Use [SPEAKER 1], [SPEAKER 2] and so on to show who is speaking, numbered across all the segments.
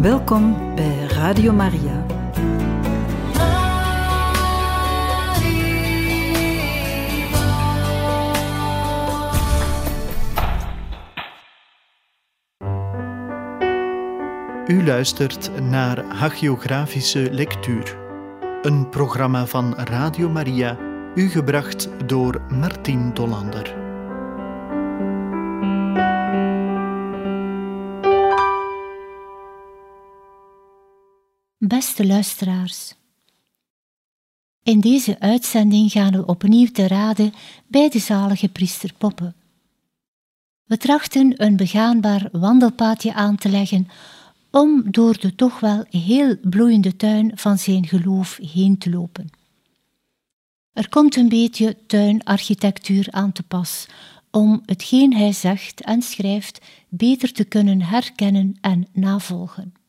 [SPEAKER 1] Welkom bij Radio Maria.
[SPEAKER 2] U luistert naar Hagiografische Lectuur, een programma van Radio Maria, u gebracht door Martien Dollander.
[SPEAKER 3] Beste luisteraars, in deze uitzending gaan we opnieuw te raden bij de zalige priester Poppe. We trachten een begaanbaar wandelpaadje aan te leggen om door de toch wel heel bloeiende tuin van zijn geloof heen te lopen. Er komt een beetje tuinarchitectuur aan te pas om hetgeen hij zegt en schrijft beter te kunnen herkennen en navolgen.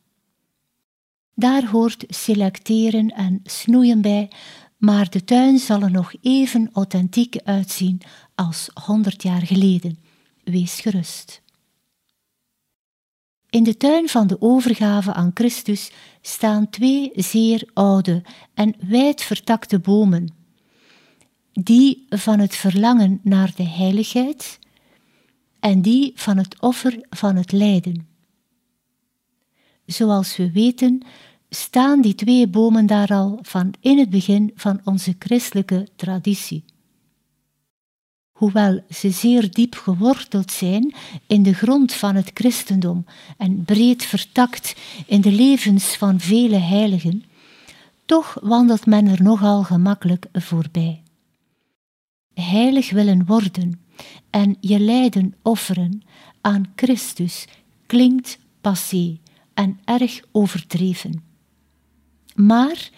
[SPEAKER 3] Daar hoort selecteren en snoeien bij, maar de tuin zal er nog even authentiek uitzien als honderd jaar geleden. Wees gerust. In de tuin van de overgave aan Christus staan twee zeer oude en wijd vertakte bomen. Die van het verlangen naar de heiligheid en die van het offer van het lijden. Zoals we weten, staan die twee bomen daar al van in het begin van onze christelijke traditie. Hoewel ze zeer diep geworteld zijn in de grond van het christendom en breed vertakt in de levens van vele heiligen, toch wandelt men er nogal gemakkelijk voorbij. Heilig willen worden en je lijden offeren aan Christus klinkt passé en erg overdreven. Maar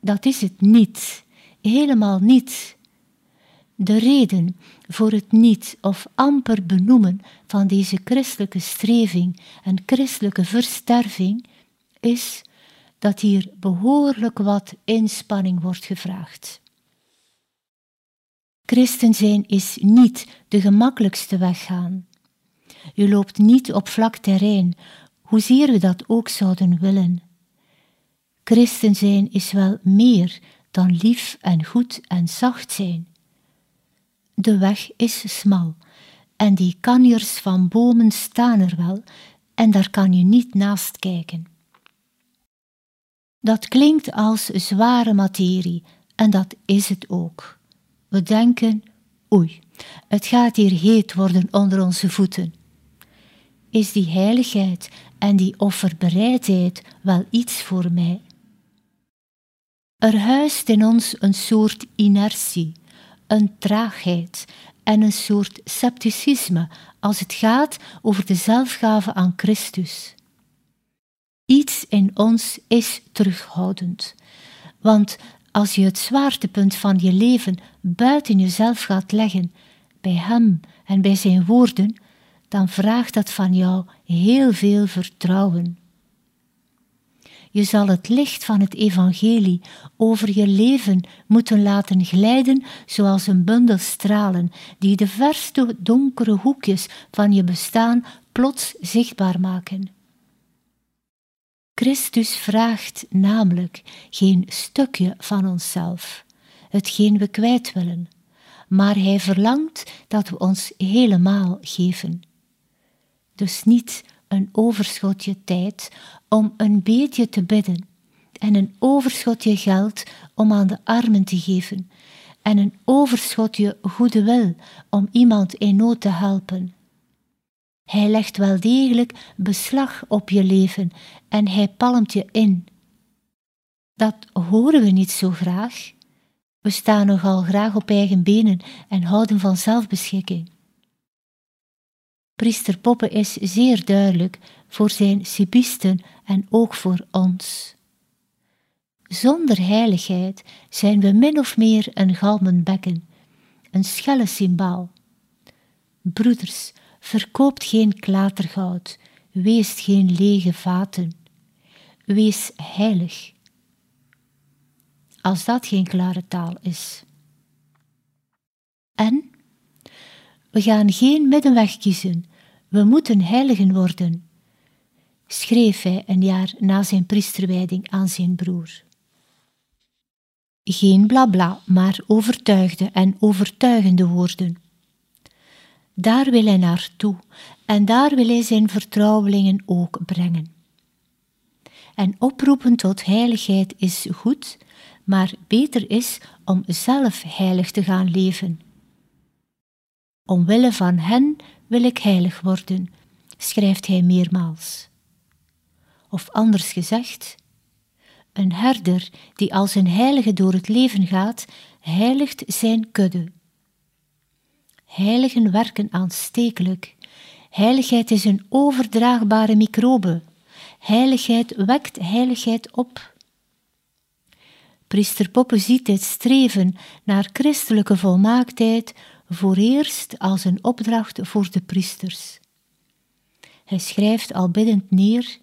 [SPEAKER 3] dat is het niet, helemaal niet. De reden voor het niet of amper benoemen van deze christelijke streving en christelijke versterving is dat hier behoorlijk wat inspanning wordt gevraagd. Christen zijn is niet de gemakkelijkste weg gaan. U loopt niet op vlak terrein, hoezeer we dat ook zouden willen. Christen zijn is wel meer dan lief en goed en zacht zijn. De weg is smal en die kanjers van bomen staan er wel en daar kan je niet naast kijken. Dat klinkt als zware materie en dat is het ook. We denken, oei, het gaat hier heet worden onder onze voeten. Is die heiligheid en die offerbereidheid wel iets voor mij? Er huist in ons een soort inertie, een traagheid en een soort scepticisme als het gaat over de zelfgave aan Christus. Iets in ons is terughoudend, want als je het zwaartepunt van je leven buiten jezelf gaat leggen, bij Hem en bij Zijn woorden, dan vraagt dat van jou heel veel vertrouwen. Je zal het licht van het evangelie over je leven moeten laten glijden zoals een bundel stralen die de verste donkere hoekjes van je bestaan plots zichtbaar maken. Christus vraagt namelijk geen stukje van onszelf, hetgeen we kwijt willen, maar hij verlangt dat we ons helemaal geven. Dus niet een overschotje tijd om een beetje te bidden en een overschotje geld om aan de armen te geven en een overschotje goede wil om iemand in nood te helpen. Hij legt wel degelijk beslag op je leven en hij palmt je in. Dat horen we niet zo graag. We staan nogal graag op eigen benen en houden van zelfbeschikking. Priester Poppe is zeer duidelijk voor zijn sibisten en ook voor ons. Zonder heiligheid zijn we min of meer een galmen bekken, een schelle symbaal. Broeders, verkoopt geen klatergoud, wees geen lege vaten, wees heilig. Als dat geen klare taal is. En we gaan geen middenweg kiezen. We moeten heiligen worden. schreef hij een jaar na zijn priesterwijding aan zijn broer. Geen blabla, maar overtuigde en overtuigende woorden. Daar wil hij naartoe en daar wil hij zijn vertrouwelingen ook brengen. En oproepen tot heiligheid is goed, maar beter is om zelf heilig te gaan leven. Omwille van hen wil ik heilig worden, schrijft hij meermaals. Of anders gezegd, een herder die als een heilige door het leven gaat, heiligt zijn kudde. Heiligen werken aanstekelijk. Heiligheid is een overdraagbare microbe. Heiligheid wekt heiligheid op. Priester Poppe ziet dit streven naar christelijke volmaaktheid voor eerst als een opdracht voor de priesters. Hij schrijft al biddend neer: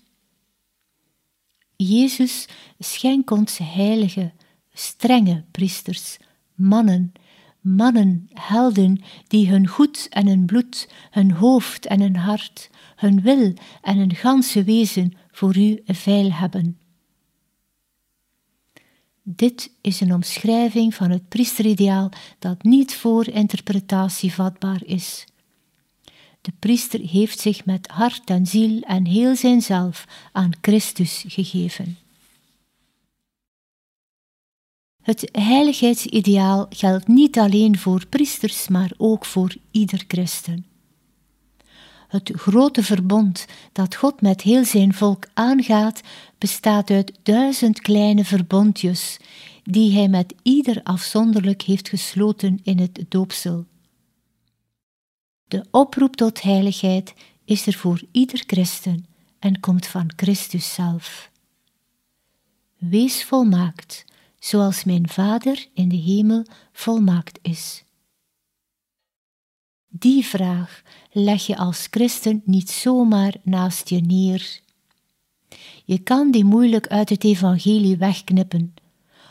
[SPEAKER 3] Jezus, schenk ons heilige, strenge priesters, mannen, mannen, helden, die hun goed en hun bloed, hun hoofd en hun hart, hun wil en hun ganse wezen voor u veil hebben. Dit is een omschrijving van het priesterideaal dat niet voor interpretatie vatbaar is. De priester heeft zich met hart en ziel en heel zijn zelf aan Christus gegeven. Het heiligheidsideaal geldt niet alleen voor priesters, maar ook voor ieder christen. Het grote verbond dat God met heel zijn volk aangaat, bestaat uit duizend kleine verbondjes, die hij met ieder afzonderlijk heeft gesloten in het doopsel. De oproep tot heiligheid is er voor ieder christen en komt van Christus zelf. Wees volmaakt, zoals mijn Vader in de hemel volmaakt is. Die vraag leg je als christen niet zomaar naast je neer. Je kan die moeilijk uit het evangelie wegknippen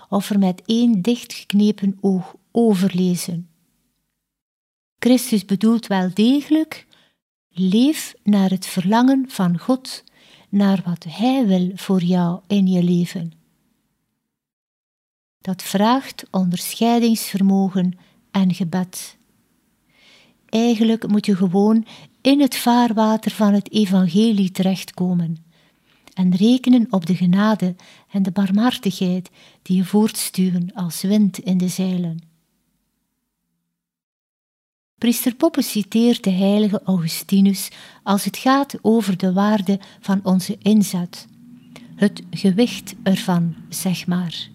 [SPEAKER 3] of er met één dichtgeknepen oog overlezen. Christus bedoelt wel degelijk: leef naar het verlangen van God, naar wat Hij wil voor jou in je leven. Dat vraagt onderscheidingsvermogen en gebed. Eigenlijk moet je gewoon in het vaarwater van het evangelie terechtkomen en rekenen op de genade en de barmhartigheid die je voortstuwen als wind in de zeilen. Priester Poppe citeert de heilige Augustinus als het gaat over de waarde van onze inzet, het gewicht ervan, zeg maar.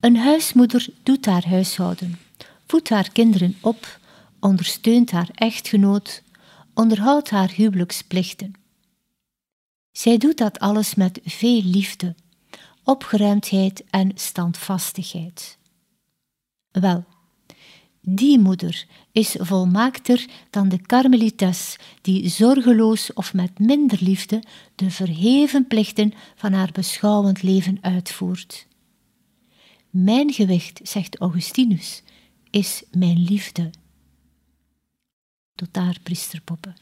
[SPEAKER 3] Een huismoeder doet haar huishouden voedt haar kinderen op, ondersteunt haar echtgenoot, onderhoudt haar huwelijksplichten. Zij doet dat alles met veel liefde, opgeruimdheid en standvastigheid. Wel, die moeder is volmaakter dan de karmelites die zorgeloos of met minder liefde de verheven plichten van haar beschouwend leven uitvoert. Mijn gewicht, zegt Augustinus, is mijn liefde. Tot daar, priesterpoppen.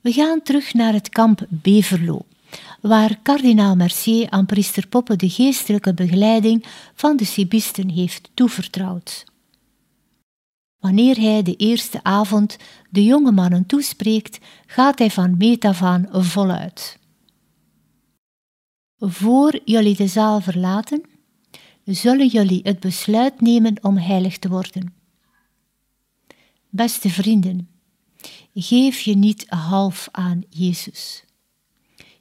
[SPEAKER 3] We gaan terug naar het kamp Beverlo, waar kardinaal Mercier aan priester Poppe de geestelijke begeleiding van de Sibisten heeft toevertrouwd. Wanneer hij de eerste avond de jonge mannen toespreekt, gaat hij van meet af voluit. Voor jullie de zaal verlaten, zullen jullie het besluit nemen om heilig te worden. Beste vrienden, geef je niet half aan Jezus.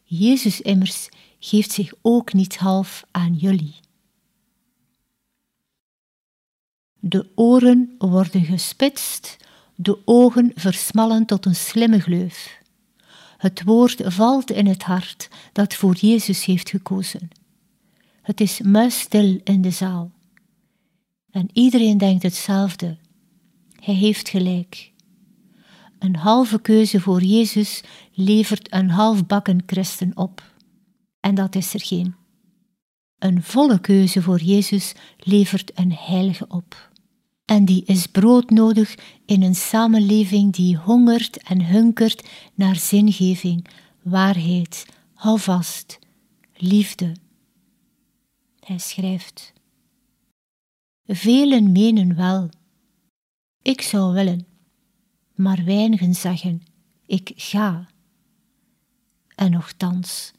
[SPEAKER 3] Jezus immers geeft zich ook niet half aan jullie. De oren worden gespitst, de ogen versmallen tot een slimme gleuf. Het woord valt in het hart dat voor Jezus heeft gekozen. Het is muisstil in de zaal. En iedereen denkt hetzelfde. Hij heeft gelijk. Een halve keuze voor Jezus levert een halfbakken christen op. En dat is er geen. Een volle keuze voor Jezus levert een heilige op. En die is broodnodig in een samenleving die hongert en hunkert naar zingeving, waarheid, houvast, liefde. Hij schrijft: Velen menen wel, ik zou willen, maar weinigen zeggen, ik ga. En nochtans,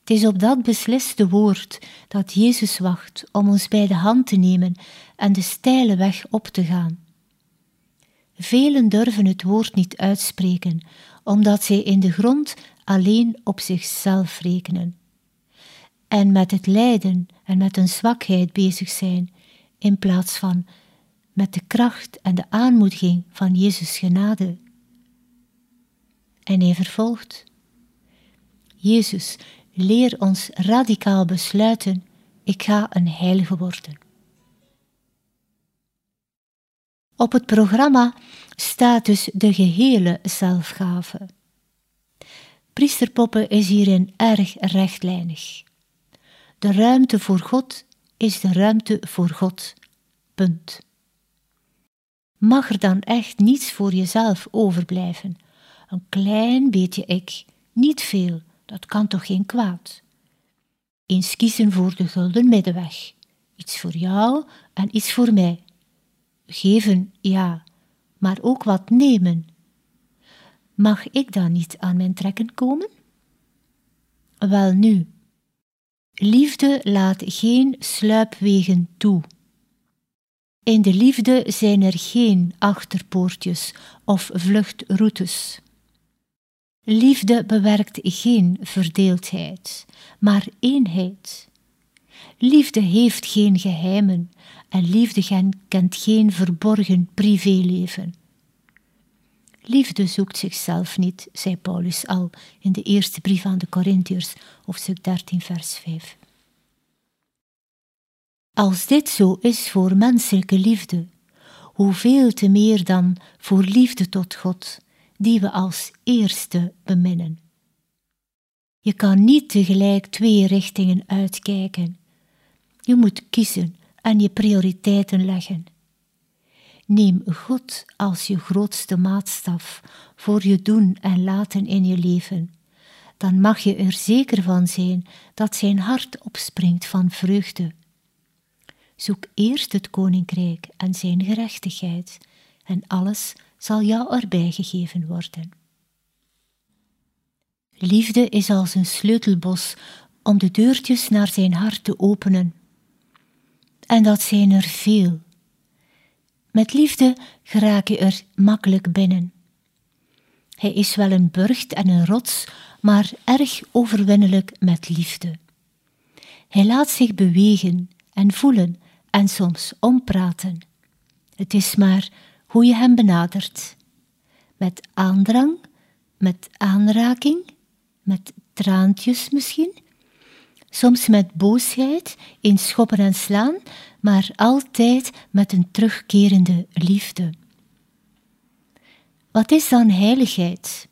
[SPEAKER 3] het is op dat besliste woord dat Jezus wacht om ons bij de hand te nemen en de steile weg op te gaan. Velen durven het woord niet uitspreken, omdat zij in de grond alleen op zichzelf rekenen. En met het lijden en met een zwakheid bezig zijn, in plaats van met de kracht en de aanmoediging van Jezus genade. En hij vervolgt: Jezus, leer ons radicaal besluiten: ik ga een heilige worden. Op het programma staat dus de gehele zelfgave. Priesterpoppen is hierin erg rechtlijnig. De ruimte voor God is de ruimte voor God. Punt. Mag er dan echt niets voor jezelf overblijven? Een klein beetje ik, niet veel, dat kan toch geen kwaad? Eens kiezen voor de gulden middenweg. Iets voor jou en iets voor mij. Geven, ja, maar ook wat nemen. Mag ik dan niet aan mijn trekken komen? Wel nu, liefde laat geen sluipwegen toe. In de liefde zijn er geen achterpoortjes of vluchtroutes. Liefde bewerkt geen verdeeldheid, maar eenheid. Liefde heeft geen geheimen en liefde kent geen verborgen privéleven. Liefde zoekt zichzelf niet, zei Paulus al in de eerste brief aan de Corinthiërs, hoofdstuk 13, vers 5. Als dit zo is voor menselijke liefde, hoeveel te meer dan voor liefde tot God, die we als eerste beminnen. Je kan niet tegelijk twee richtingen uitkijken. Je moet kiezen en je prioriteiten leggen. Neem God als je grootste maatstaf voor je doen en laten in je leven. Dan mag je er zeker van zijn dat zijn hart opspringt van vreugde. Zoek eerst het koninkrijk en zijn gerechtigheid, en alles zal jou erbij gegeven worden. Liefde is als een sleutelbos om de deurtjes naar zijn hart te openen. En dat zijn er veel. Met liefde geraak je er makkelijk binnen. Hij is wel een burcht en een rots, maar erg overwinnelijk met liefde. Hij laat zich bewegen en voelen en soms ompraten. Het is maar hoe je hem benadert. Met aandrang, met aanraking, met traantjes misschien. Soms met boosheid, in schoppen en slaan, maar altijd met een terugkerende liefde. Wat is dan heiligheid?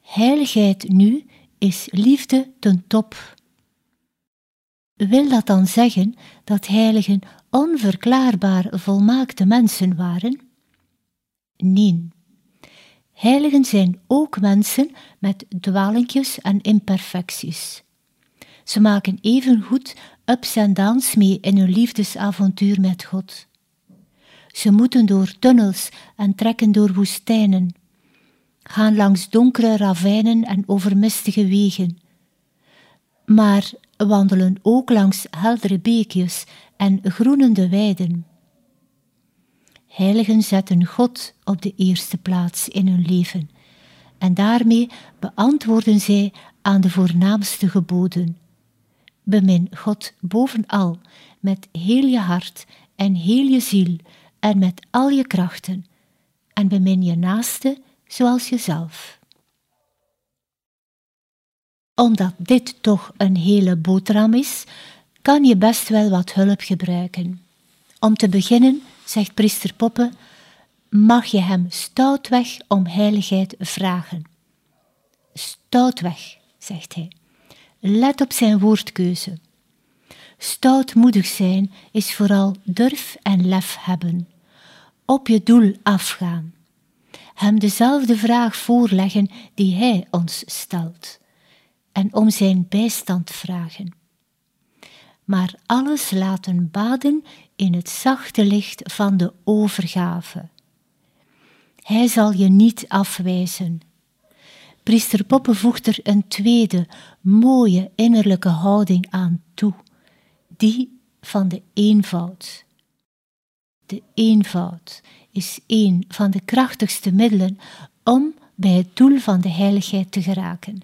[SPEAKER 3] Heiligheid nu is liefde ten top. Wil dat dan zeggen dat heiligen onverklaarbaar volmaakte mensen waren? Nee. Heiligen zijn ook mensen met dwalinkjes en imperfecties. Ze maken evengoed ups en downs mee in hun liefdesavontuur met God. Ze moeten door tunnels en trekken door woestijnen, gaan langs donkere ravijnen en overmistige wegen, maar wandelen ook langs heldere beekjes en groenende weiden. Heiligen zetten God op de eerste plaats in hun leven en daarmee beantwoorden zij aan de voornaamste geboden. Bemin God bovenal met heel je hart en heel je ziel en met al je krachten en bemin je naaste zoals jezelf omdat dit toch een hele boterham is, kan je best wel wat hulp gebruiken. Om te beginnen, zegt priester Poppe, mag je hem stoutweg om heiligheid vragen. Stoutweg, zegt hij. Let op zijn woordkeuze. Stoutmoedig zijn is vooral durf en lef hebben, op je doel afgaan. Hem dezelfde vraag voorleggen die Hij ons stelt en om Zijn bijstand vragen. Maar alles laten baden in het zachte licht van de overgave. Hij zal je niet afwijzen. Priester Poppe voegt er een tweede, mooie innerlijke houding aan toe, die van de eenvoud. De eenvoud is een van de krachtigste middelen om bij het doel van de heiligheid te geraken.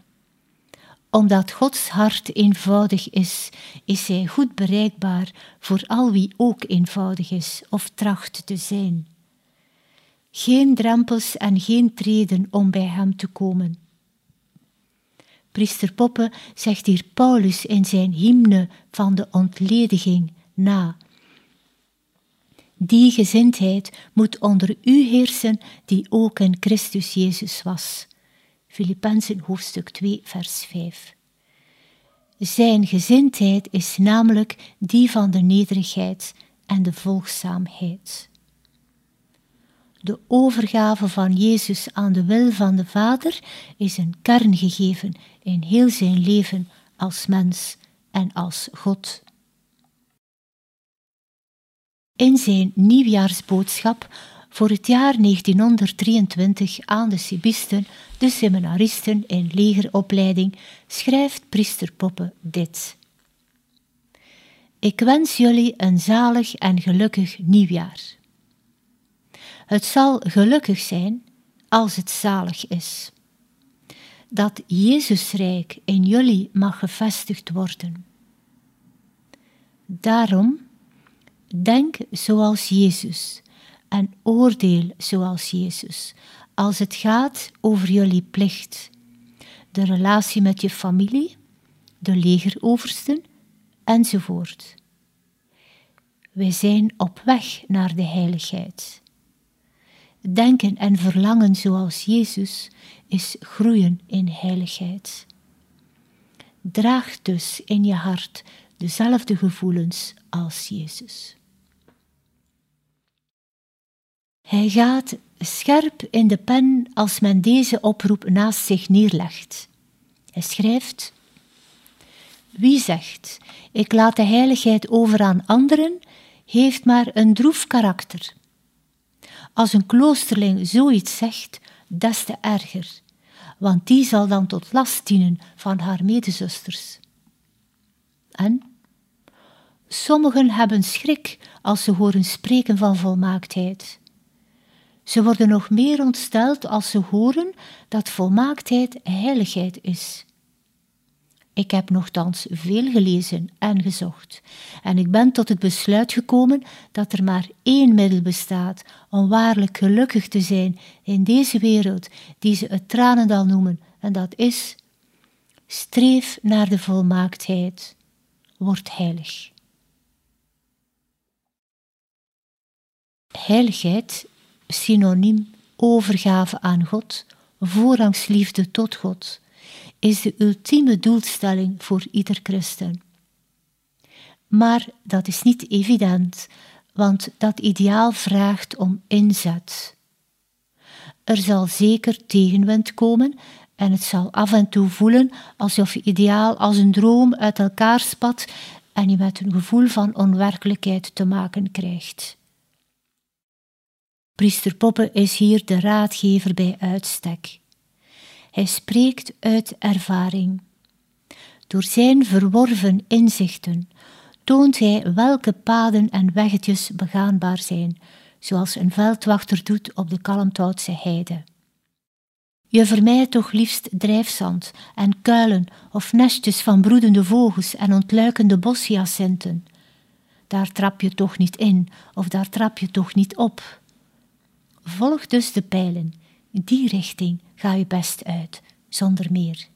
[SPEAKER 3] Omdat Gods hart eenvoudig is, is Hij goed bereikbaar voor al wie ook eenvoudig is of tracht te zijn. Geen drempels en geen treden om bij Hem te komen. Priester Poppe zegt hier Paulus in zijn hymne van de ontlediging na. Die gezindheid moet onder u heersen die ook in Christus Jezus was. Filippenzen hoofdstuk 2 vers 5. Zijn gezindheid is namelijk die van de nederigheid en de volgzaamheid. De overgave van Jezus aan de wil van de Vader is een kerngegeven in heel zijn leven als mens en als God. In zijn nieuwjaarsboodschap voor het jaar 1923 aan de Sibisten, de seminaristen in legeropleiding, schrijft priester Poppe dit. Ik wens jullie een zalig en gelukkig nieuwjaar. Het zal gelukkig zijn als het zalig is. Dat Jezusrijk in jullie mag gevestigd worden. Daarom denk zoals Jezus en oordeel zoals Jezus als het gaat over jullie plicht, de relatie met je familie, de legeroversten enzovoort. Wij zijn op weg naar de heiligheid. Denken en verlangen zoals Jezus is groeien in heiligheid. Draag dus in je hart dezelfde gevoelens als Jezus. Hij gaat scherp in de pen als men deze oproep naast zich neerlegt. Hij schrijft: Wie zegt: Ik laat de heiligheid over aan anderen, heeft maar een droef karakter. Als een kloosterling zoiets zegt, des te erger, want die zal dan tot last dienen van haar medezusters. En sommigen hebben schrik als ze horen spreken van volmaaktheid. Ze worden nog meer ontsteld als ze horen dat volmaaktheid heiligheid is. Ik heb nogthans veel gelezen en gezocht, en ik ben tot het besluit gekomen dat er maar één middel bestaat om waarlijk gelukkig te zijn in deze wereld die ze het tranendal noemen, en dat is: streef naar de volmaaktheid, word heilig. Heiligheid, synoniem overgave aan God, voorrangsliefde tot God is de ultieme doelstelling voor ieder christen. Maar dat is niet evident, want dat ideaal vraagt om inzet. Er zal zeker tegenwind komen en het zal af en toe voelen alsof je ideaal als een droom uit elkaar spat en je met een gevoel van onwerkelijkheid te maken krijgt. Priester Poppe is hier de raadgever bij uitstek. Hij spreekt uit ervaring. Door zijn verworven inzichten toont hij welke paden en weggetjes begaanbaar zijn, zoals een veldwachter doet op de Kalmthoutse heide. Je vermijdt toch liefst drijfzand en kuilen of nestjes van broedende vogels en ontluikende boshyacinthen. Daar trap je toch niet in of daar trap je toch niet op. Volg dus de pijlen die richting ga je best uit, zonder meer.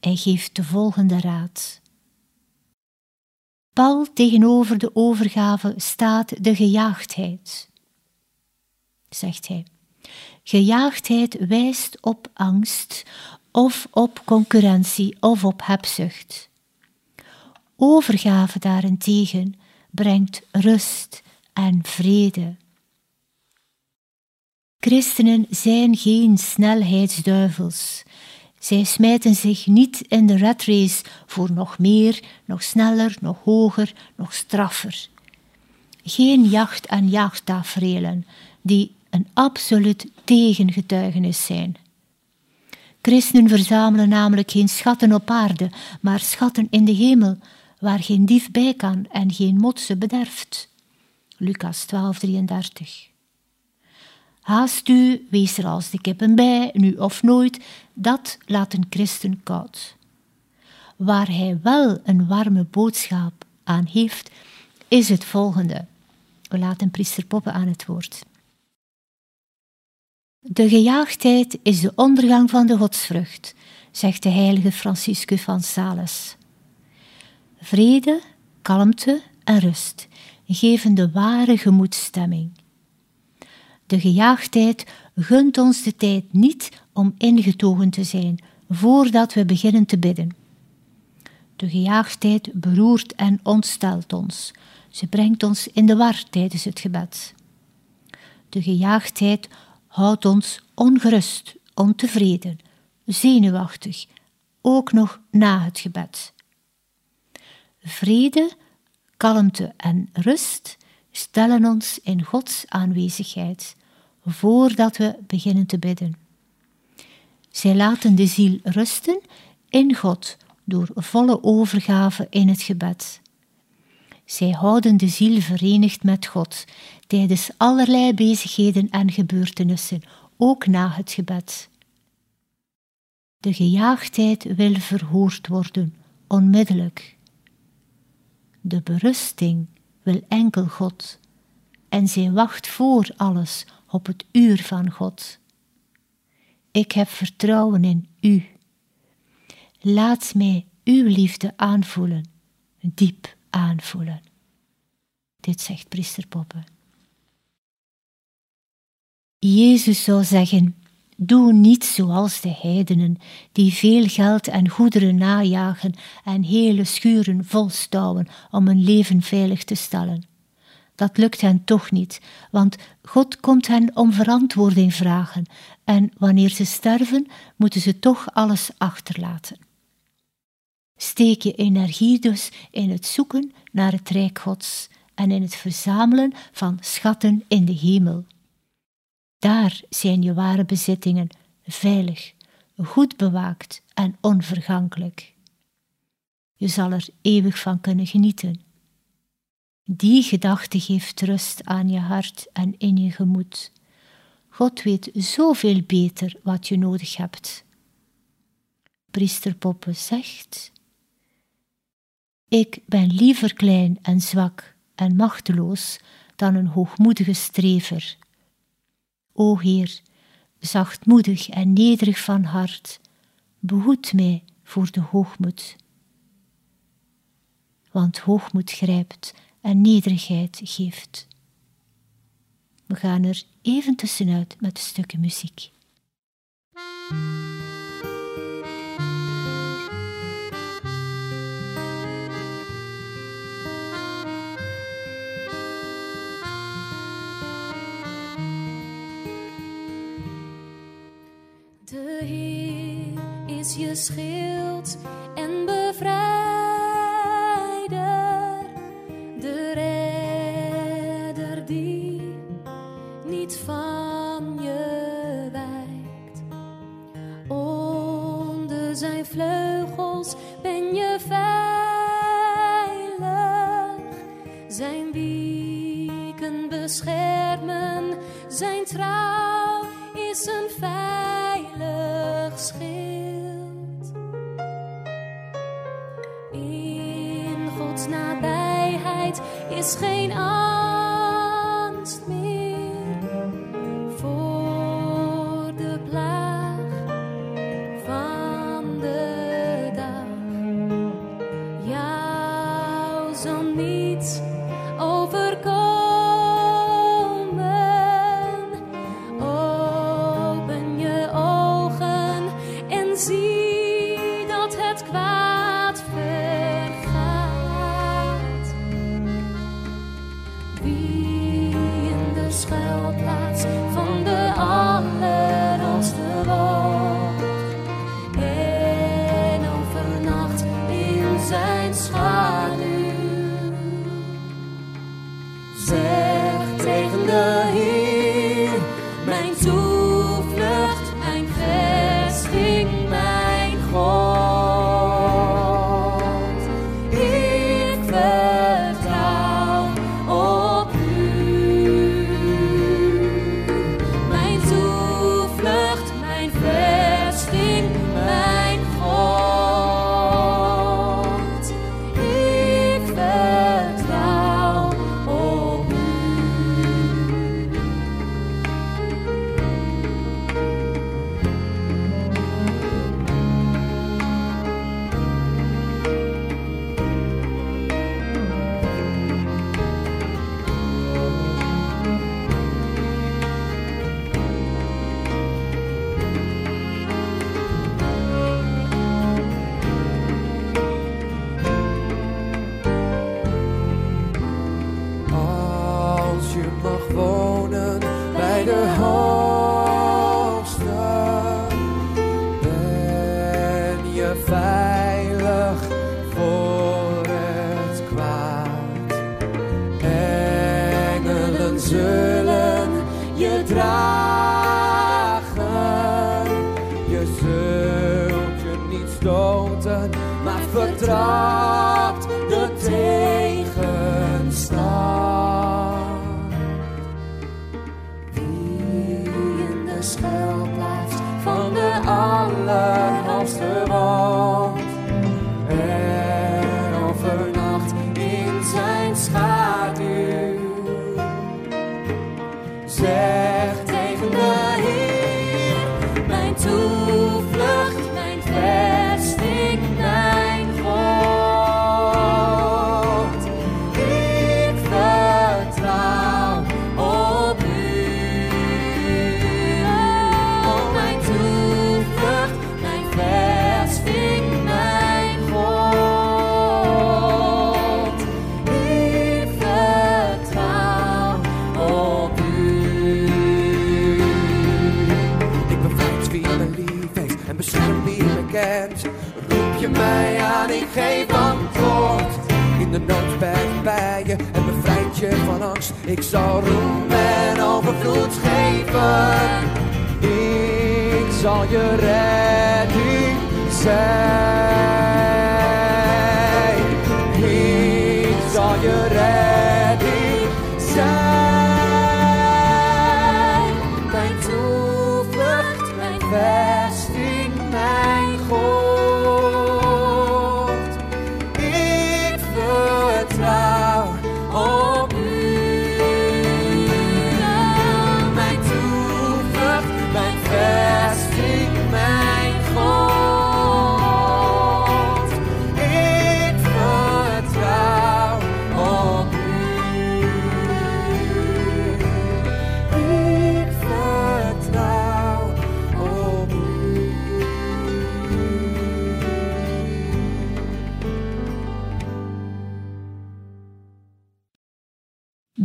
[SPEAKER 3] Hij geeft de volgende raad. Pal tegenover de overgave staat de gejaagdheid. Zegt hij. Gejaagdheid wijst op angst of op concurrentie of op hebzucht. Overgave daarentegen brengt rust en vrede. Christenen zijn geen snelheidsduivels. Zij smijten zich niet in de rat race voor nog meer, nog sneller, nog hoger, nog straffer. Geen jacht- en jaagtaferelen die een absoluut tegengetuigenis zijn. Christenen verzamelen namelijk geen schatten op aarde, maar schatten in de hemel, waar geen dief bij kan en geen mot ze bederft. Lucas 12:33. Haast u, wees er als de kippen bij, nu of nooit, dat laat een christen koud. Waar hij wel een warme boodschap aan heeft, is het volgende. We laten priester Poppen aan het woord. De gejaagdheid is de ondergang van de godsvrucht, zegt de heilige Franciscus van Sales. Vrede, kalmte en rust geven de ware gemoedstemming. De gejaagdheid gunt ons de tijd niet om ingetogen te zijn voordat we beginnen te bidden. De gejaagdheid beroert en ontstelt ons. Ze brengt ons in de war tijdens het gebed. De gejaagdheid houdt ons ongerust, ontevreden, zenuwachtig, ook nog na het gebed. Vrede, kalmte en rust stellen ons in Gods aanwezigheid voordat we beginnen te bidden. Zij laten de ziel rusten in God door volle overgave in het gebed. Zij houden de ziel verenigd met God tijdens allerlei bezigheden en gebeurtenissen, ook na het gebed. De gejaagdheid wil verhoord worden, onmiddellijk. De berusting wil enkel God en zij wacht voor alles op het uur van God. Ik heb vertrouwen in U. Laat mij uw liefde aanvoelen, diep aanvoelen. Dit zegt priester Poppe. Jezus zou zeggen: Doe niet zoals de heidenen, die veel geld en goederen najagen en hele schuren volstouwen om hun leven veilig te stellen. Dat lukt hen toch niet, want God komt hen om verantwoording vragen en wanneer ze sterven, moeten ze toch alles achterlaten. Steek je energie dus in het zoeken naar het Rijk Gods en in het verzamelen van schatten in de hemel. Daar zijn je ware bezittingen veilig, goed bewaakt en onvergankelijk. Je zal er eeuwig van kunnen genieten. Die gedachte geeft rust aan je hart en in je gemoed. God weet zoveel beter wat je nodig hebt. Priester Poppe zegt: Ik ben liever klein en zwak en machteloos dan een hoogmoedige strever. O Heer, zachtmoedig en nederig van hart, behoed mij voor de hoogmoed. Want hoogmoed grijpt en nederigheid geeft. We gaan er even tussenuit met stukken muziek.
[SPEAKER 4] De Heer is je schild en bevrijder, zijn trouw is een veilig schild. In Gods nabijheid is geen angst geven. Ik zal je redding.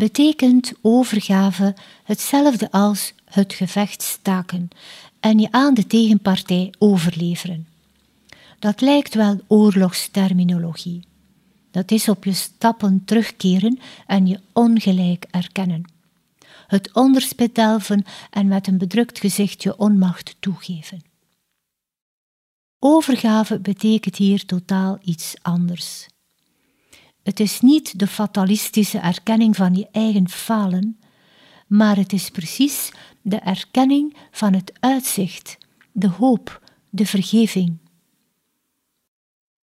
[SPEAKER 3] Betekent overgave hetzelfde als het gevecht staken en je aan de tegenpartij overleveren. Dat lijkt wel oorlogsterminologie. Dat is op je stappen terugkeren en je ongelijk erkennen. Het onderspit delven en met een bedrukt gezicht je onmacht toegeven. Overgave betekent hier totaal iets anders. Het is niet de fatalistische erkenning van je eigen falen, maar het is precies de erkenning van het uitzicht, de hoop, de vergeving.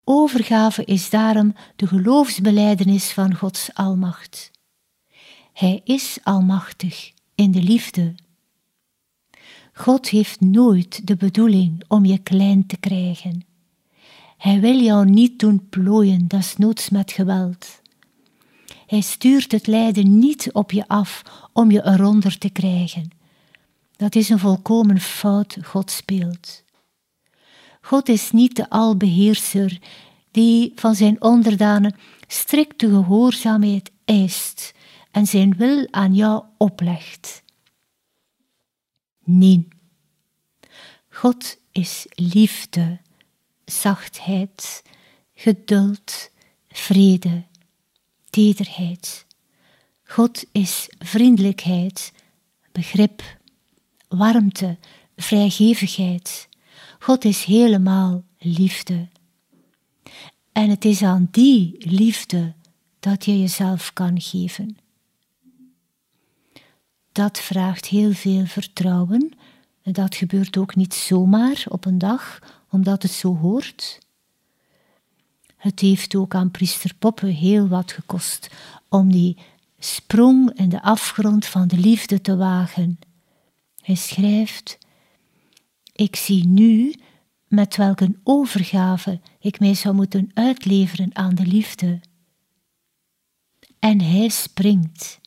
[SPEAKER 3] Overgave is daarom de geloofsbelijdenis van Gods almacht. Hij is almachtig in de liefde. God heeft nooit de bedoeling om je klein te krijgen. Hij wil jou niet doen plooien, desnoods met geweld. Hij stuurt het lijden niet op je af om je eronder te krijgen. Dat is een volkomen fout God speelt. God is niet de albeheerser die van zijn onderdanen strikte gehoorzaamheid eist en zijn wil aan jou oplegt. Nee, God is liefde, zachtheid, geduld, vrede, tederheid. God is vriendelijkheid, begrip, warmte, vrijgevigheid. God is helemaal liefde. En het is aan die liefde dat je jezelf kan geven. Dat vraagt heel veel vertrouwen. En dat gebeurt ook niet zomaar op een dag, omdat het zo hoort. Het heeft ook aan priester Poppe heel wat gekost om die sprong in de afgrond van de liefde te wagen. Hij schrijft: Ik zie nu met welke overgave ik mij zou moeten uitleveren aan de liefde. En hij springt.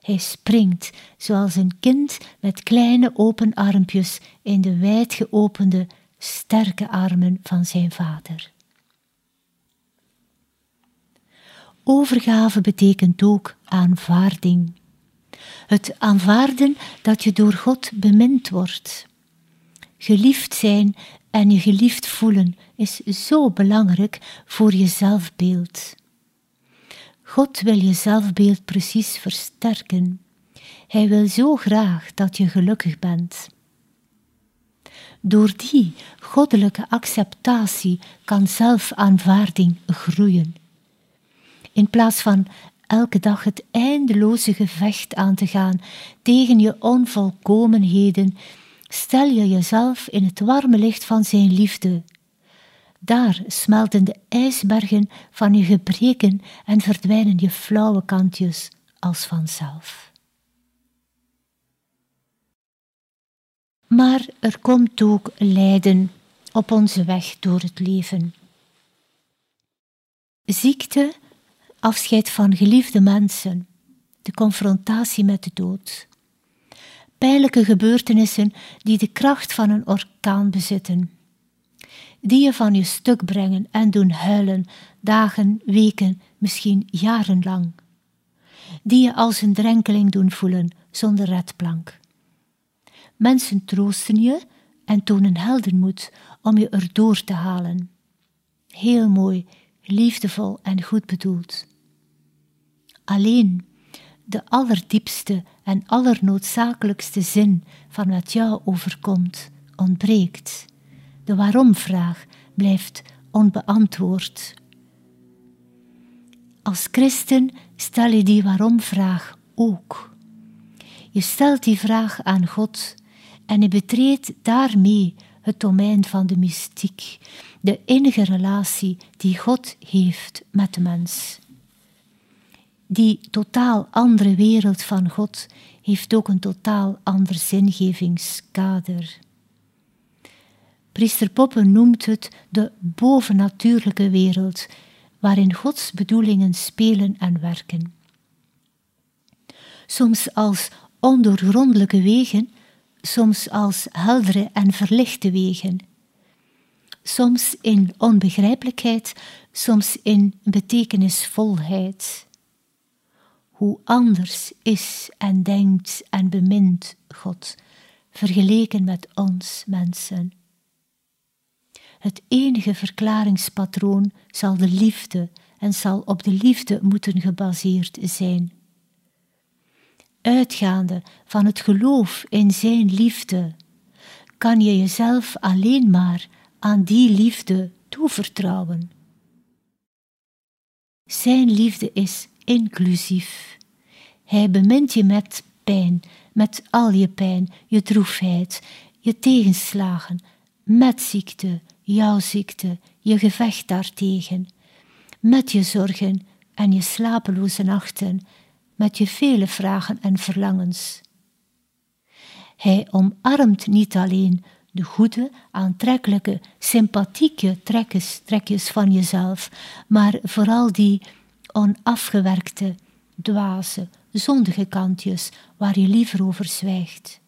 [SPEAKER 3] Hij springt zoals een kind met kleine open armpjes in de wijd geopende, sterke armen van zijn vader. Overgave betekent ook aanvaarding. Het aanvaarden dat je door God bemind wordt. Geliefd zijn en je geliefd voelen is zo belangrijk voor je zelfbeeld. God wil je zelfbeeld precies versterken. Hij wil zo graag dat je gelukkig bent. Door die goddelijke acceptatie kan zelfaanvaarding groeien. In plaats van elke dag het eindeloze gevecht aan te gaan tegen je onvolkomenheden, stel je jezelf in het warme licht van Zijn liefde. Daar smelten de ijsbergen van je gebreken en verdwijnen je flauwe kantjes als vanzelf. Maar er komt ook lijden op onze weg door het leven. Ziekte, afscheid van geliefde mensen, de confrontatie met de dood. Pijnlijke gebeurtenissen die de kracht van een orkaan bezitten. Die je van je stuk brengen en doen huilen, dagen, weken, misschien jarenlang. Die je als een drenkeling doen voelen zonder redplank. Mensen troosten je en tonen heldenmoed om je erdoor te halen. Heel mooi, liefdevol en goed bedoeld. Alleen de allerdiepste en allernoodzakelijkste zin van wat jou overkomt ontbreekt. De waarom-vraag blijft onbeantwoord. Als christen stel je die waarom-vraag ook. Je stelt die vraag aan God en je betreedt daarmee het domein van de mystiek, de innige relatie die God heeft met de mens. Die totaal andere wereld van God heeft ook een totaal ander zingevingskader. Priester Poppen noemt het de bovennatuurlijke wereld, waarin Gods bedoelingen spelen en werken. Soms als ondoorgrondelijke wegen, soms als heldere en verlichte wegen. Soms in onbegrijpelijkheid, soms in betekenisvolheid. Hoe anders is en denkt en bemint God, vergeleken met ons mensen. Het enige verklaringspatroon zal de liefde en zal op de liefde moeten gebaseerd zijn uitgaande van het geloof in Zijn liefde, kan je jezelf alleen maar aan die liefde toevertrouwen. Zijn liefde is inclusief. Hij bemint je met pijn, met al je pijn, je droefheid, je tegenslagen, met ziekte, jouw ziekte, je gevecht daartegen, met je zorgen en je slapeloze nachten met je vele vragen en verlangens. Hij omarmt niet alleen de goede, aantrekkelijke, sympathieke trekjes, trekjes van jezelf, maar vooral die onafgewerkte, dwaze, zondige kantjes waar je liever over zwijgt.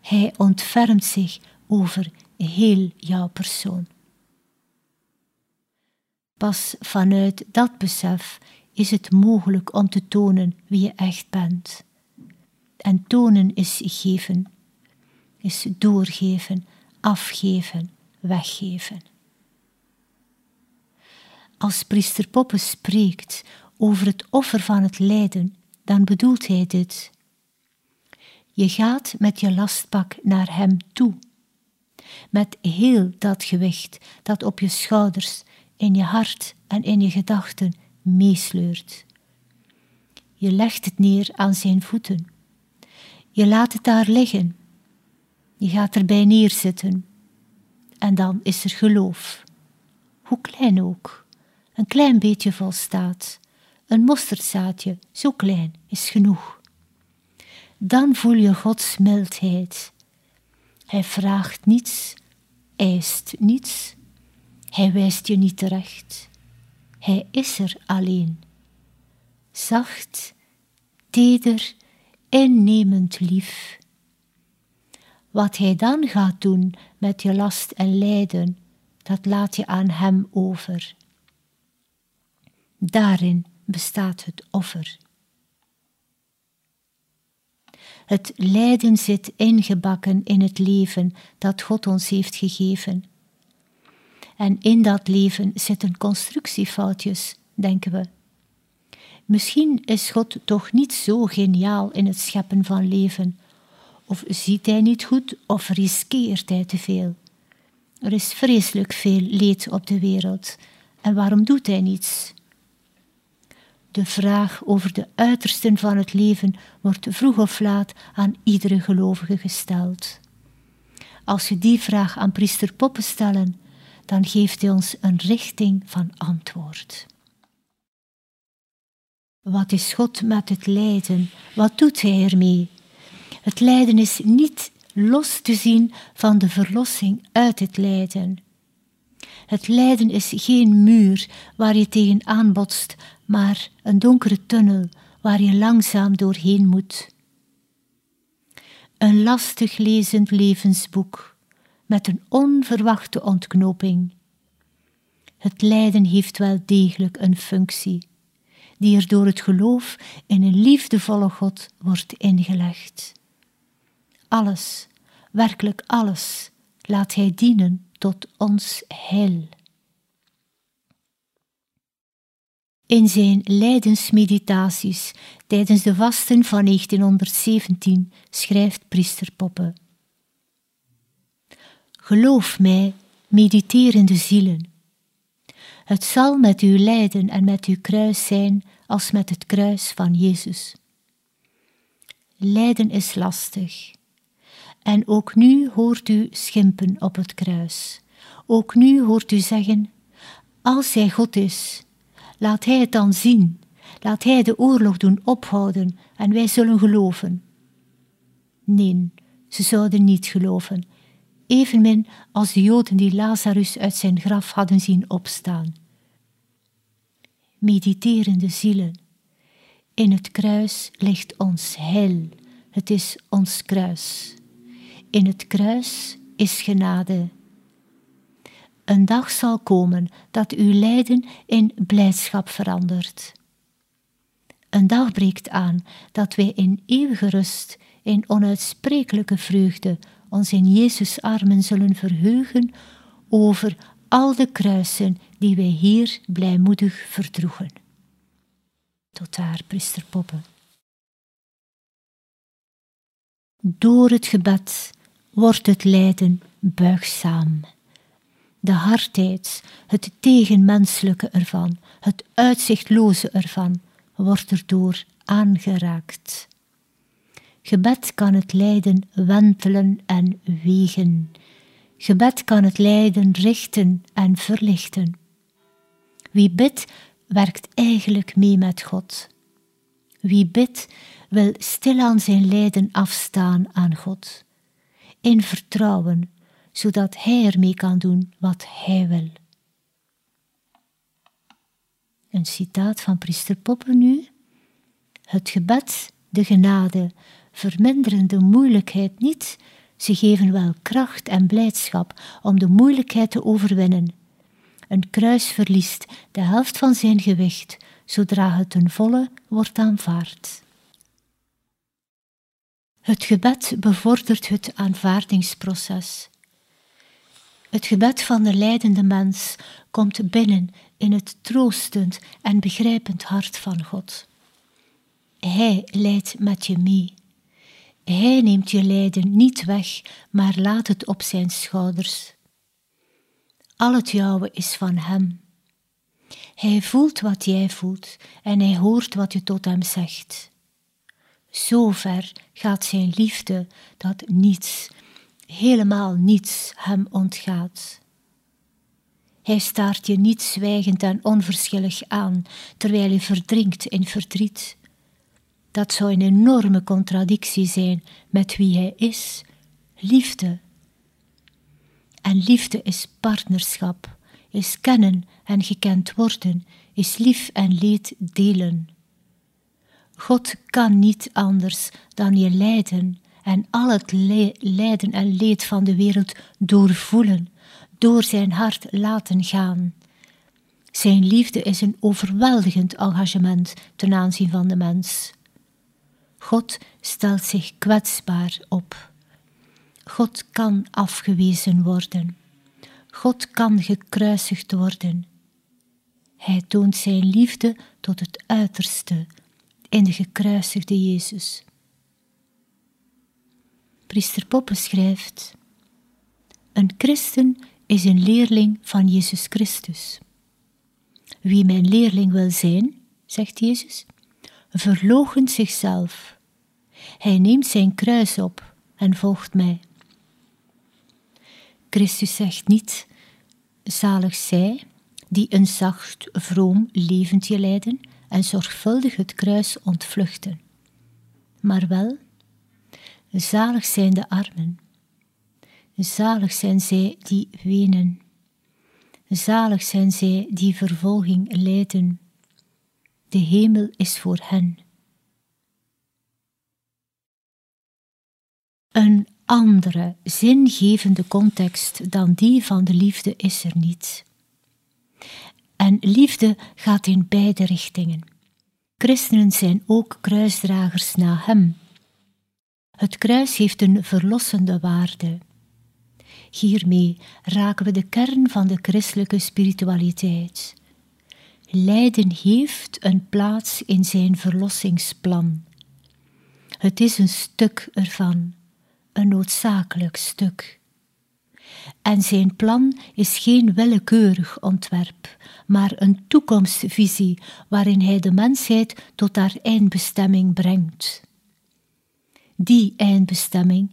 [SPEAKER 3] Hij ontfermt zich over heel jouw persoon. Pas vanuit dat besef is het mogelijk om te tonen wie je echt bent. En tonen is geven, is doorgeven, afgeven, weggeven. Als priester Poppe spreekt over het offer van het lijden, dan bedoelt hij dit. Je gaat met je lastpak naar hem toe, met heel dat gewicht dat op je schouders, in je hart en in je gedachten meesleurt. Je legt het neer aan zijn voeten. Je laat het daar liggen. Je gaat erbij neerzitten. En dan is er geloof. Hoe klein ook. Een klein beetje volstaat. Een mosterdzaadje, zo klein, is genoeg. Dan voel je Gods mildheid. Hij vraagt niets, eist niets. Hij wijst je niet terecht. Hij is er alleen. Zacht, teder, innemend lief. Wat hij dan gaat doen met je last en lijden, dat laat je aan hem over. Daarin bestaat het offer. Het lijden zit ingebakken in het leven dat God ons heeft gegeven. En in dat leven zitten constructiefoutjes, denken we. Misschien is God toch niet zo geniaal in het scheppen van leven, of ziet hij niet goed, of riskeert hij te veel. Er is vreselijk veel leed op de wereld, en waarom doet hij niets? De vraag over de uitersten van het leven wordt vroeg of laat aan iedere gelovige gesteld. Als we die vraag aan priester Poppen stellen, dan geeft hij ons een richting van antwoord. Wat is God met het lijden? Wat doet Hij ermee? Het lijden is niet los te zien van de verlossing uit het lijden. Het lijden is geen muur waar je tegen aanbotst, maar een donkere tunnel waar je langzaam doorheen moet. Een lastig lezend levensboek met een onverwachte ontknoping. Het lijden heeft wel degelijk een functie, die er door het geloof in een liefdevolle God wordt ingelegd. Alles, werkelijk alles, laat Hij dienen tot ons heil. In zijn lijdensmeditaties tijdens de vasten van 1917 schrijft priester Poppe. Geloof mij, mediterende zielen. Het zal met uw lijden en met uw kruis zijn als met het kruis van Jezus. Lijden is lastig. En ook nu hoort u schimpen op het kruis. Ook nu hoort u zeggen: Als Hij God is, laat Hij het dan zien. Laat Hij de oorlog doen ophouden en wij zullen geloven. Nee, ze zouden niet geloven, evenmin als de Joden die Lazarus uit zijn graf hadden zien opstaan. Mediterende zielen, in het kruis ligt ons heil, het is ons kruis. In het kruis is genade. Een dag zal komen dat uw lijden in blijdschap verandert. Een dag breekt aan dat wij in eeuwige rust, in onuitsprekelijke vreugde, ons in Jezus' armen zullen verheugen over al de kruisen die wij hier blijmoedig verdroegen. Tot daar, priester Poppen. Door het gebed wordt het lijden buigzaam. De hardheid, het tegenmenselijke ervan, het uitzichtloze ervan, wordt erdoor aangeraakt. Gebed kan het lijden wentelen en wegen. Gebed kan het lijden richten en verlichten. Wie bidt, werkt eigenlijk mee met God. Wie bidt, wil stilaan zijn lijden afstaan aan God in vertrouwen, zodat Hij ermee kan doen wat Hij wil. Een citaat van priester Poppen nu. Het gebed, de genade, verminderen de moeilijkheid niet, ze geven wel kracht en blijdschap om de moeilijkheid te overwinnen. Een kruis verliest de helft van zijn gewicht zodra het ten volle wordt aanvaard. Het gebed bevordert het aanvaardingsproces. Het gebed van de lijdende mens komt binnen in het troostend en begrijpend hart van God. Hij leidt met je mee. Hij neemt je lijden niet weg, maar laat het op zijn schouders. Al het jouwe is van Hem. Hij voelt wat jij voelt en hij hoort wat je tot Hem zegt. Zo ver gaat zijn liefde dat niets, helemaal niets hem ontgaat. Hij staart je niet zwijgend en onverschillig aan terwijl je verdrinkt in verdriet. Dat zou een enorme contradictie zijn met wie hij is, liefde. En liefde is partnerschap, is kennen en gekend worden, is lief en leed delen. God kan niet anders dan je lijden en al het lijden en leed van de wereld doorvoelen, door zijn hart laten gaan. Zijn liefde is een overweldigend engagement ten aanzien van de mens. God stelt zich kwetsbaar op. God kan afgewezen worden. God kan gekruisigd worden. Hij toont zijn liefde tot het uiterste in de gekruisigde Jezus. Priester Poppe schrijft: Een christen is een leerling van Jezus Christus. Wie mijn leerling wil zijn, zegt Jezus, verloochent zichzelf. Hij neemt zijn kruis op en volgt mij. Christus zegt niet, zalig zij die een zacht, vroom leventje leiden en zorgvuldig het kruis ontvluchten. Maar wel, zalig zijn de armen, zalig zijn zij die wenen, zalig zijn zij die vervolging lijden. De hemel is voor hen. Een andere, zingevende context dan die van de liefde is er niet. En liefde gaat in beide richtingen. Christenen zijn ook kruisdragers na Hem. Het kruis heeft een verlossende waarde. Hiermee raken we de kern van de christelijke spiritualiteit. Lijden heeft een plaats in zijn verlossingsplan. Het is een stuk ervan, een noodzakelijk stuk. En zijn plan is geen willekeurig ontwerp, maar een toekomstvisie waarin hij de mensheid tot haar eindbestemming brengt. Die eindbestemming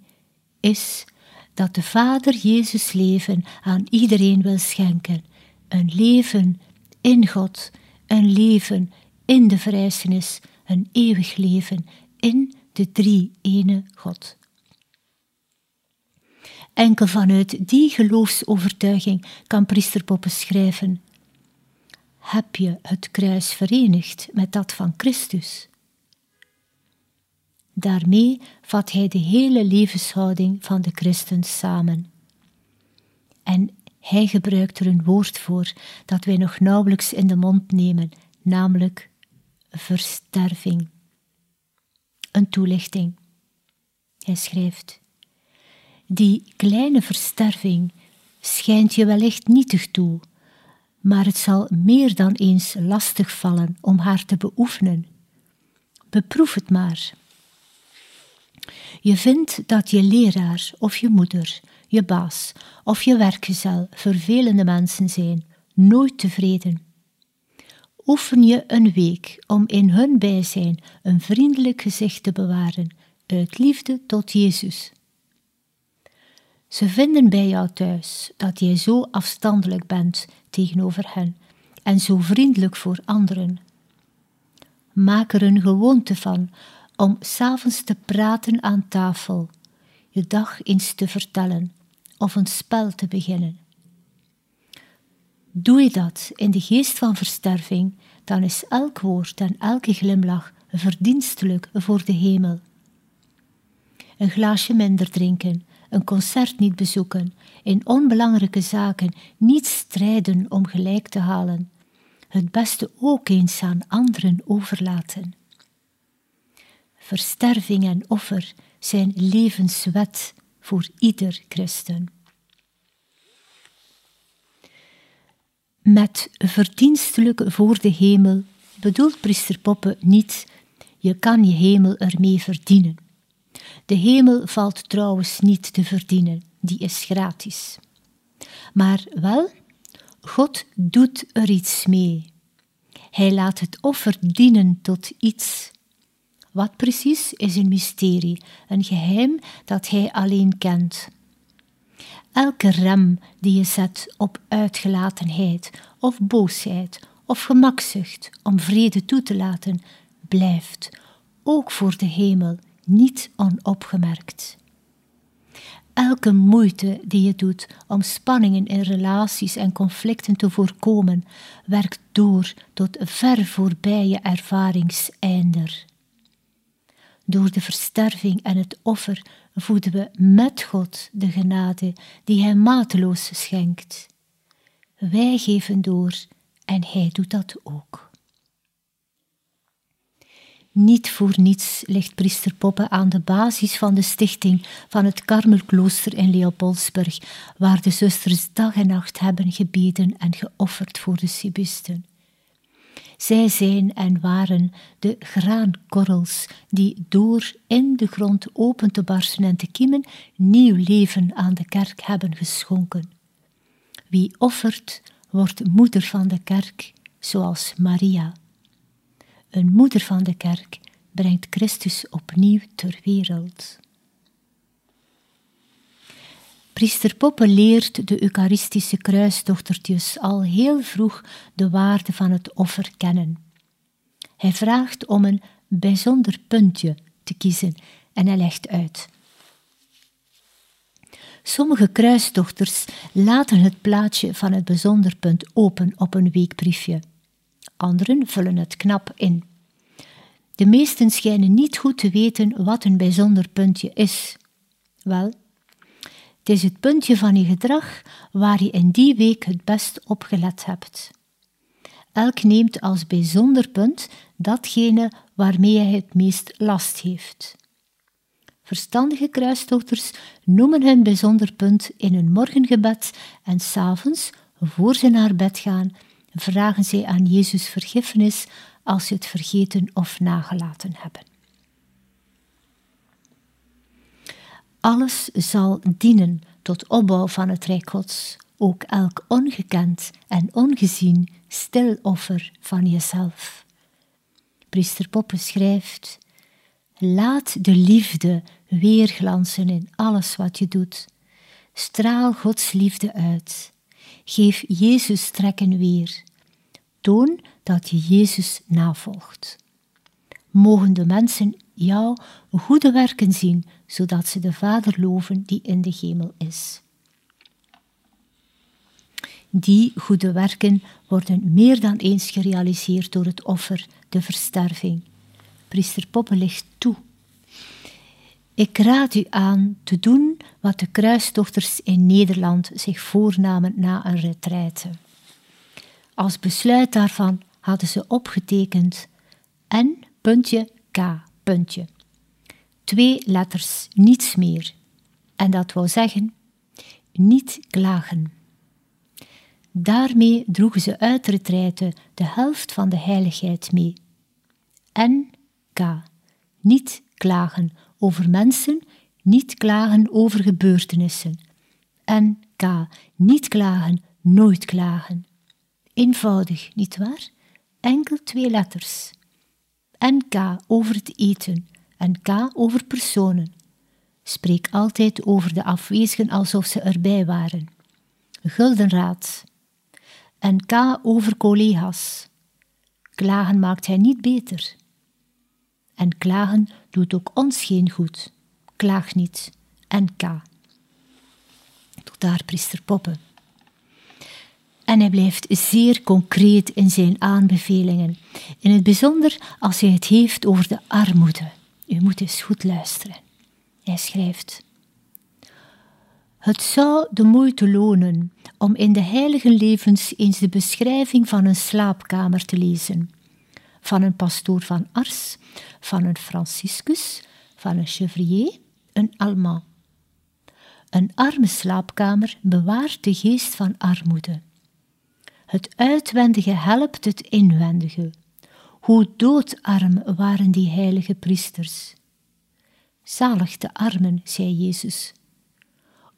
[SPEAKER 3] is dat de Vader Jezus leven aan iedereen wil schenken, een leven in God, een leven in de verrijzenis, een eeuwig leven in de drie ene God. Enkel vanuit die geloofsovertuiging kan priester Poppe schrijven: Heb je het kruis verenigd met dat van Christus? Daarmee vat hij de hele levenshouding van de christen samen. En hij gebruikt er een woord voor dat wij nog nauwelijks in de mond nemen, namelijk versterving. Een toelichting. Hij schrijft: Die kleine versterving schijnt je wellicht nietig toe, maar het zal meer dan eens lastig vallen om haar te beoefenen. Beproef het maar. Je vindt dat je leraar of je moeder, je baas of je werkgezel vervelende mensen zijn, nooit tevreden. Oefen je een week om in hun bijzijn een vriendelijk gezicht te bewaren, uit liefde tot Jezus. Ze vinden bij jou thuis dat jij zo afstandelijk bent tegenover hen en zo vriendelijk voor anderen. Maak er een gewoonte van om s'avonds te praten aan tafel, je dag eens te vertellen of een spel te beginnen. Doe je dat in de geest van versterving, dan is elk woord en elke glimlach verdienstelijk voor de hemel. Een glaasje minder drinken, een concert niet bezoeken, in onbelangrijke zaken niet strijden om gelijk te halen, het beste ook eens aan anderen overlaten. Versterving en offer zijn levenswet voor ieder christen. Met verdienstelijk voor de hemel bedoelt priester Poppe niet je kan je hemel ermee verdienen. De hemel valt trouwens niet te verdienen, die is gratis. Maar wel, God doet er iets mee. Hij laat het offer dienen tot iets. Wat precies is een mysterie, een geheim dat Hij alleen kent. Elke rem die je zet op uitgelatenheid of boosheid of gemakzucht om vrede toe te laten, blijft, ook voor de hemel, niet onopgemerkt. Elke moeite die je doet om spanningen in relaties en conflicten te voorkomen, werkt door tot ver voorbij je ervaringseinder. Door de versterving en het offer voeden we met God de genade die Hij mateloos schenkt. Wij geven door en Hij doet dat ook. Niet voor niets ligt priester Poppe aan de basis van de stichting van het Karmelklooster in Leopoldsburg, waar de zusters dag en nacht hebben gebeden en geofferd voor de Sibisten. Zij zijn en waren de graankorrels die door in de grond open te barsten en te kiemen nieuw leven aan de kerk hebben geschonken. Wie offert, wordt moeder van de kerk, zoals Maria. Een moeder van de kerk brengt Christus opnieuw ter wereld. Priester Poppe leert de Eucharistische kruisdochtertjes al heel vroeg de waarde van het offer kennen. Hij vraagt om een bijzonder puntje te kiezen en hij legt uit. Sommige kruisdochters laten het plaatje van het bijzonder punt open op een weekbriefje. Anderen vullen het knap in. De meesten schijnen niet goed te weten wat een bijzonder puntje is. Wel, het is het puntje van je gedrag waar je in die week het best op gelet hebt. Elk neemt als bijzonder punt datgene waarmee hij het meest last heeft. Verstandige kruisdochters noemen hun bijzonder punt in hun morgengebed en s'avonds, voor ze naar bed gaan, vragen zij aan Jezus vergiffenis als ze het vergeten of nagelaten hebben. Alles zal dienen tot opbouw van het Rijk Gods, ook elk ongekend en ongezien stil offer van jezelf. Priester Poppe schrijft: Laat de liefde weerglansen in alles wat je doet. Straal Gods liefde uit. Geef Jezus trekken weer. Toon dat je Jezus navolgt. Mogen de mensen jou goede werken zien, zodat ze de Vader loven die in de hemel is. Die goede werken worden meer dan eens gerealiseerd door het offer, de versterving. Priester Poppe ligt toe. Ik raad u aan te doen wat de kruisdochters in Nederland zich voornamen na een retraite. Als besluit daarvan hadden ze opgetekend N. Puntje K. Puntje. Twee letters, niets meer. En dat wou zeggen, niet klagen. Daarmee droegen ze uit retreite de helft van de heiligheid mee. En K. Niet klagen over mensen, niet klagen over gebeurtenissen. En K. Niet klagen, nooit klagen. Eenvoudig, nietwaar? Enkel twee letters. En K over het eten en K over personen. Spreek altijd over de afwezigen alsof ze erbij waren. Guldenraad. En K over collega's. Klagen maakt hij niet beter. En klagen doet ook ons geen goed. Klaag niet. En K. Tot daar, priester Poppen. En hij blijft zeer concreet in zijn aanbevelingen, in het bijzonder als hij het heeft over de armoede. U moet eens goed luisteren. Hij schrijft: Het zou de moeite lonen om in de heilige levens eens de beschrijving van een slaapkamer te lezen. Van een pastoor van Ars, van een Franciscus, van een chevrier, een Allemand. Een arme slaapkamer bewaart de geest van armoede. Het uitwendige helpt het inwendige. Hoe doodarm waren die heilige priesters. Zalig de armen, zei Jezus.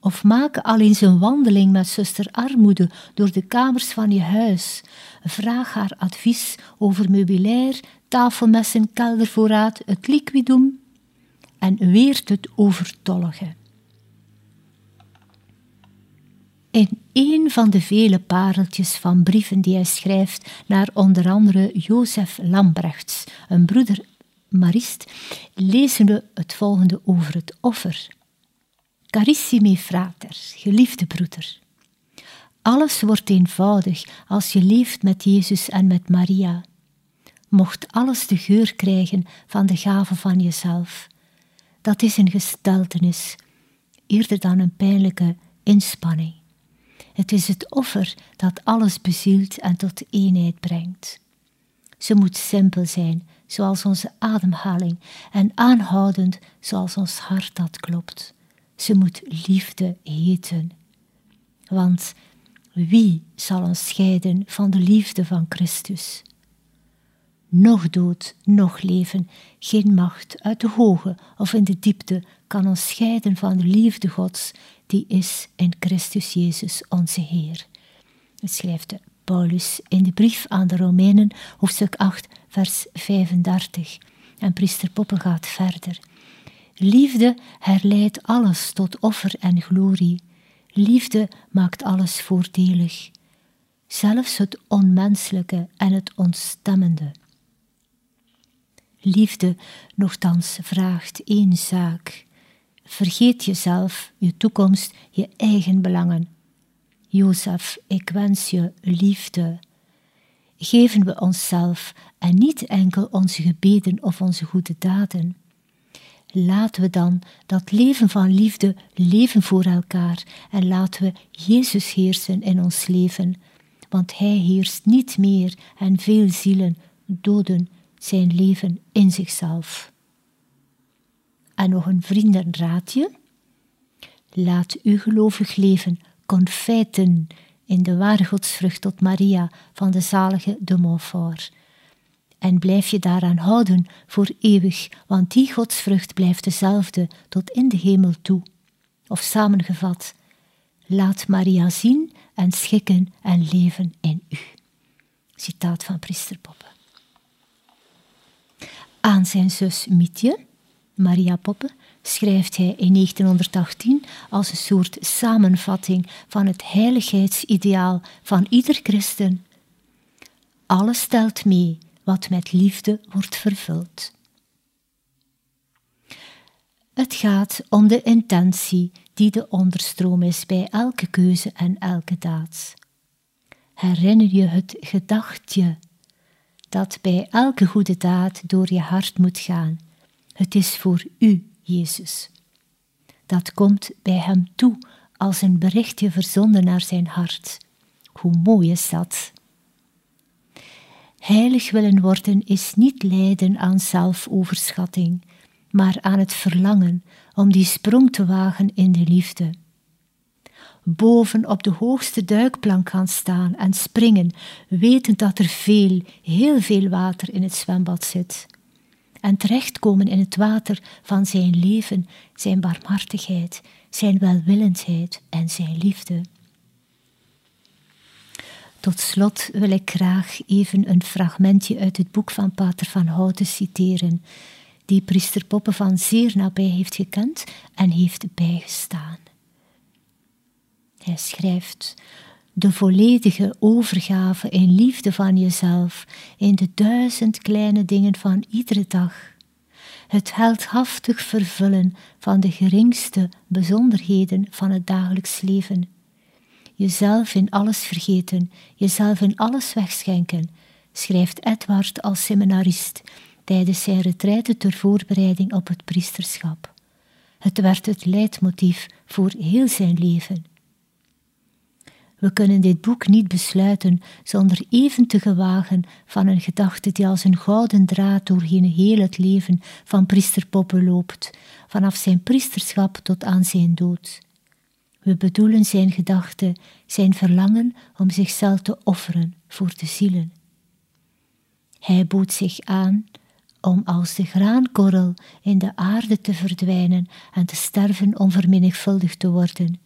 [SPEAKER 3] Of maak al eens een wandeling met zuster Armoede door de kamers van je huis. Vraag haar advies over meubilair, tafelmessen, keldervoorraad, het liquidum en weert het overtollige. In een van de vele pareltjes van brieven die hij schrijft naar onder andere Jozef Lambrechts, een broeder Marist, lezen we het volgende over het offer. Carissime frater, geliefde broeder. Alles wordt eenvoudig als je leeft met Jezus en met Maria. Mocht alles de geur krijgen van de gave van jezelf. Dat is een gesteltenis, eerder dan een pijnlijke inspanning. Het is het offer dat alles bezielt en tot eenheid brengt. Ze moet simpel zijn, zoals onze ademhaling en aanhoudend zoals ons hart dat klopt. Ze moet liefde heten. Want wie zal ons scheiden van de liefde van Christus? Nog dood, nog leven, geen macht uit de hoge of in de diepte kan ons scheiden van de liefde Gods, die is in Christus Jezus onze Heer. Het schrijft Paulus in de brief aan de Romeinen, hoofdstuk 8, vers 35. En priester Poppen gaat verder. Liefde herleidt alles tot offer en glorie. Liefde maakt alles voordelig, zelfs het onmenselijke en het ontstemmende. Liefde nochtans vraagt één zaak. Vergeet jezelf, je toekomst, je eigen belangen. Jozef, ik wens je liefde. Geven we onszelf en niet enkel onze gebeden of onze goede daden. Laten we dan dat leven van liefde leven voor elkaar en laten we Jezus heersen in ons leven, want Hij heerst niet meer en veel zielen doden zijn leven in zichzelf. En nog een vriendenraadje. Laat uw gelovig leven confijten in de ware godsvrucht tot Maria van de zalige de Montfort. En blijf je daaraan houden voor eeuwig, want die godsvrucht blijft dezelfde tot in de hemel toe. Of samengevat, laat Maria zien en schikken en leven in u. Citaat van priester Poppe. Aan zijn zus Mietje, Maria Poppe, schrijft hij in 1918 als een soort samenvatting van het heiligheidsideaal van ieder christen. Alles stelt mee wat met liefde wordt vervuld. Het gaat om de intentie die de onderstroom is bij elke keuze en elke daad. Herinner je het gedachtje dat bij elke goede daad door je hart moet gaan. Het is voor u, Jezus. Dat komt bij hem toe als een berichtje verzonden naar zijn hart. Hoe mooi is dat? Heilig willen worden is niet lijden aan zelfoverschatting, maar aan het verlangen om die sprong te wagen in de liefde. Boven op de hoogste duikplank gaan staan en springen, wetend dat er veel, heel veel water in het zwembad zit. En terechtkomen in het water van zijn leven, zijn barmhartigheid, zijn welwillendheid en zijn liefde. Tot slot wil ik graag even een fragmentje uit het boek van Pater van Houten citeren, die priester Poppe van zeer nabij heeft gekend en heeft bijgestaan. Hij schrijft: De volledige overgave in liefde van jezelf, in de duizend kleine dingen van iedere dag. Het heldhaftig vervullen van de geringste bijzonderheden van het dagelijks leven jezelf in alles vergeten, jezelf in alles wegschenken, schrijft Edward als seminarist tijdens zijn retraite ter voorbereiding op het priesterschap. Het werd het leidmotief voor heel zijn leven. We kunnen dit boek niet besluiten zonder even te gewagen van een gedachte die als een gouden draad doorheen heel het leven van priester Poppe loopt, vanaf zijn priesterschap tot aan zijn dood. We bedoelen zijn gedachte, zijn verlangen om zichzelf te offeren voor de zielen. Hij bood zich aan om als de graankorrel in de aarde te verdwijnen en te sterven om vermenigvuldigd te worden.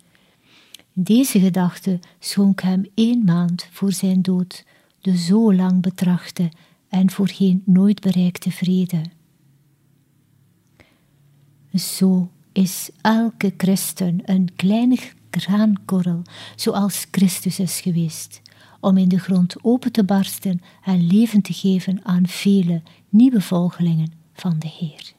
[SPEAKER 3] Deze gedachte schonk hem één maand voor zijn dood de zo lang betrachte en voorheen nooit bereikte vrede. Zo is elke christen een kleine graankorrel, zoals Christus is geweest, om in de grond open te barsten en leven te geven aan vele nieuwe volgelingen van de Heer.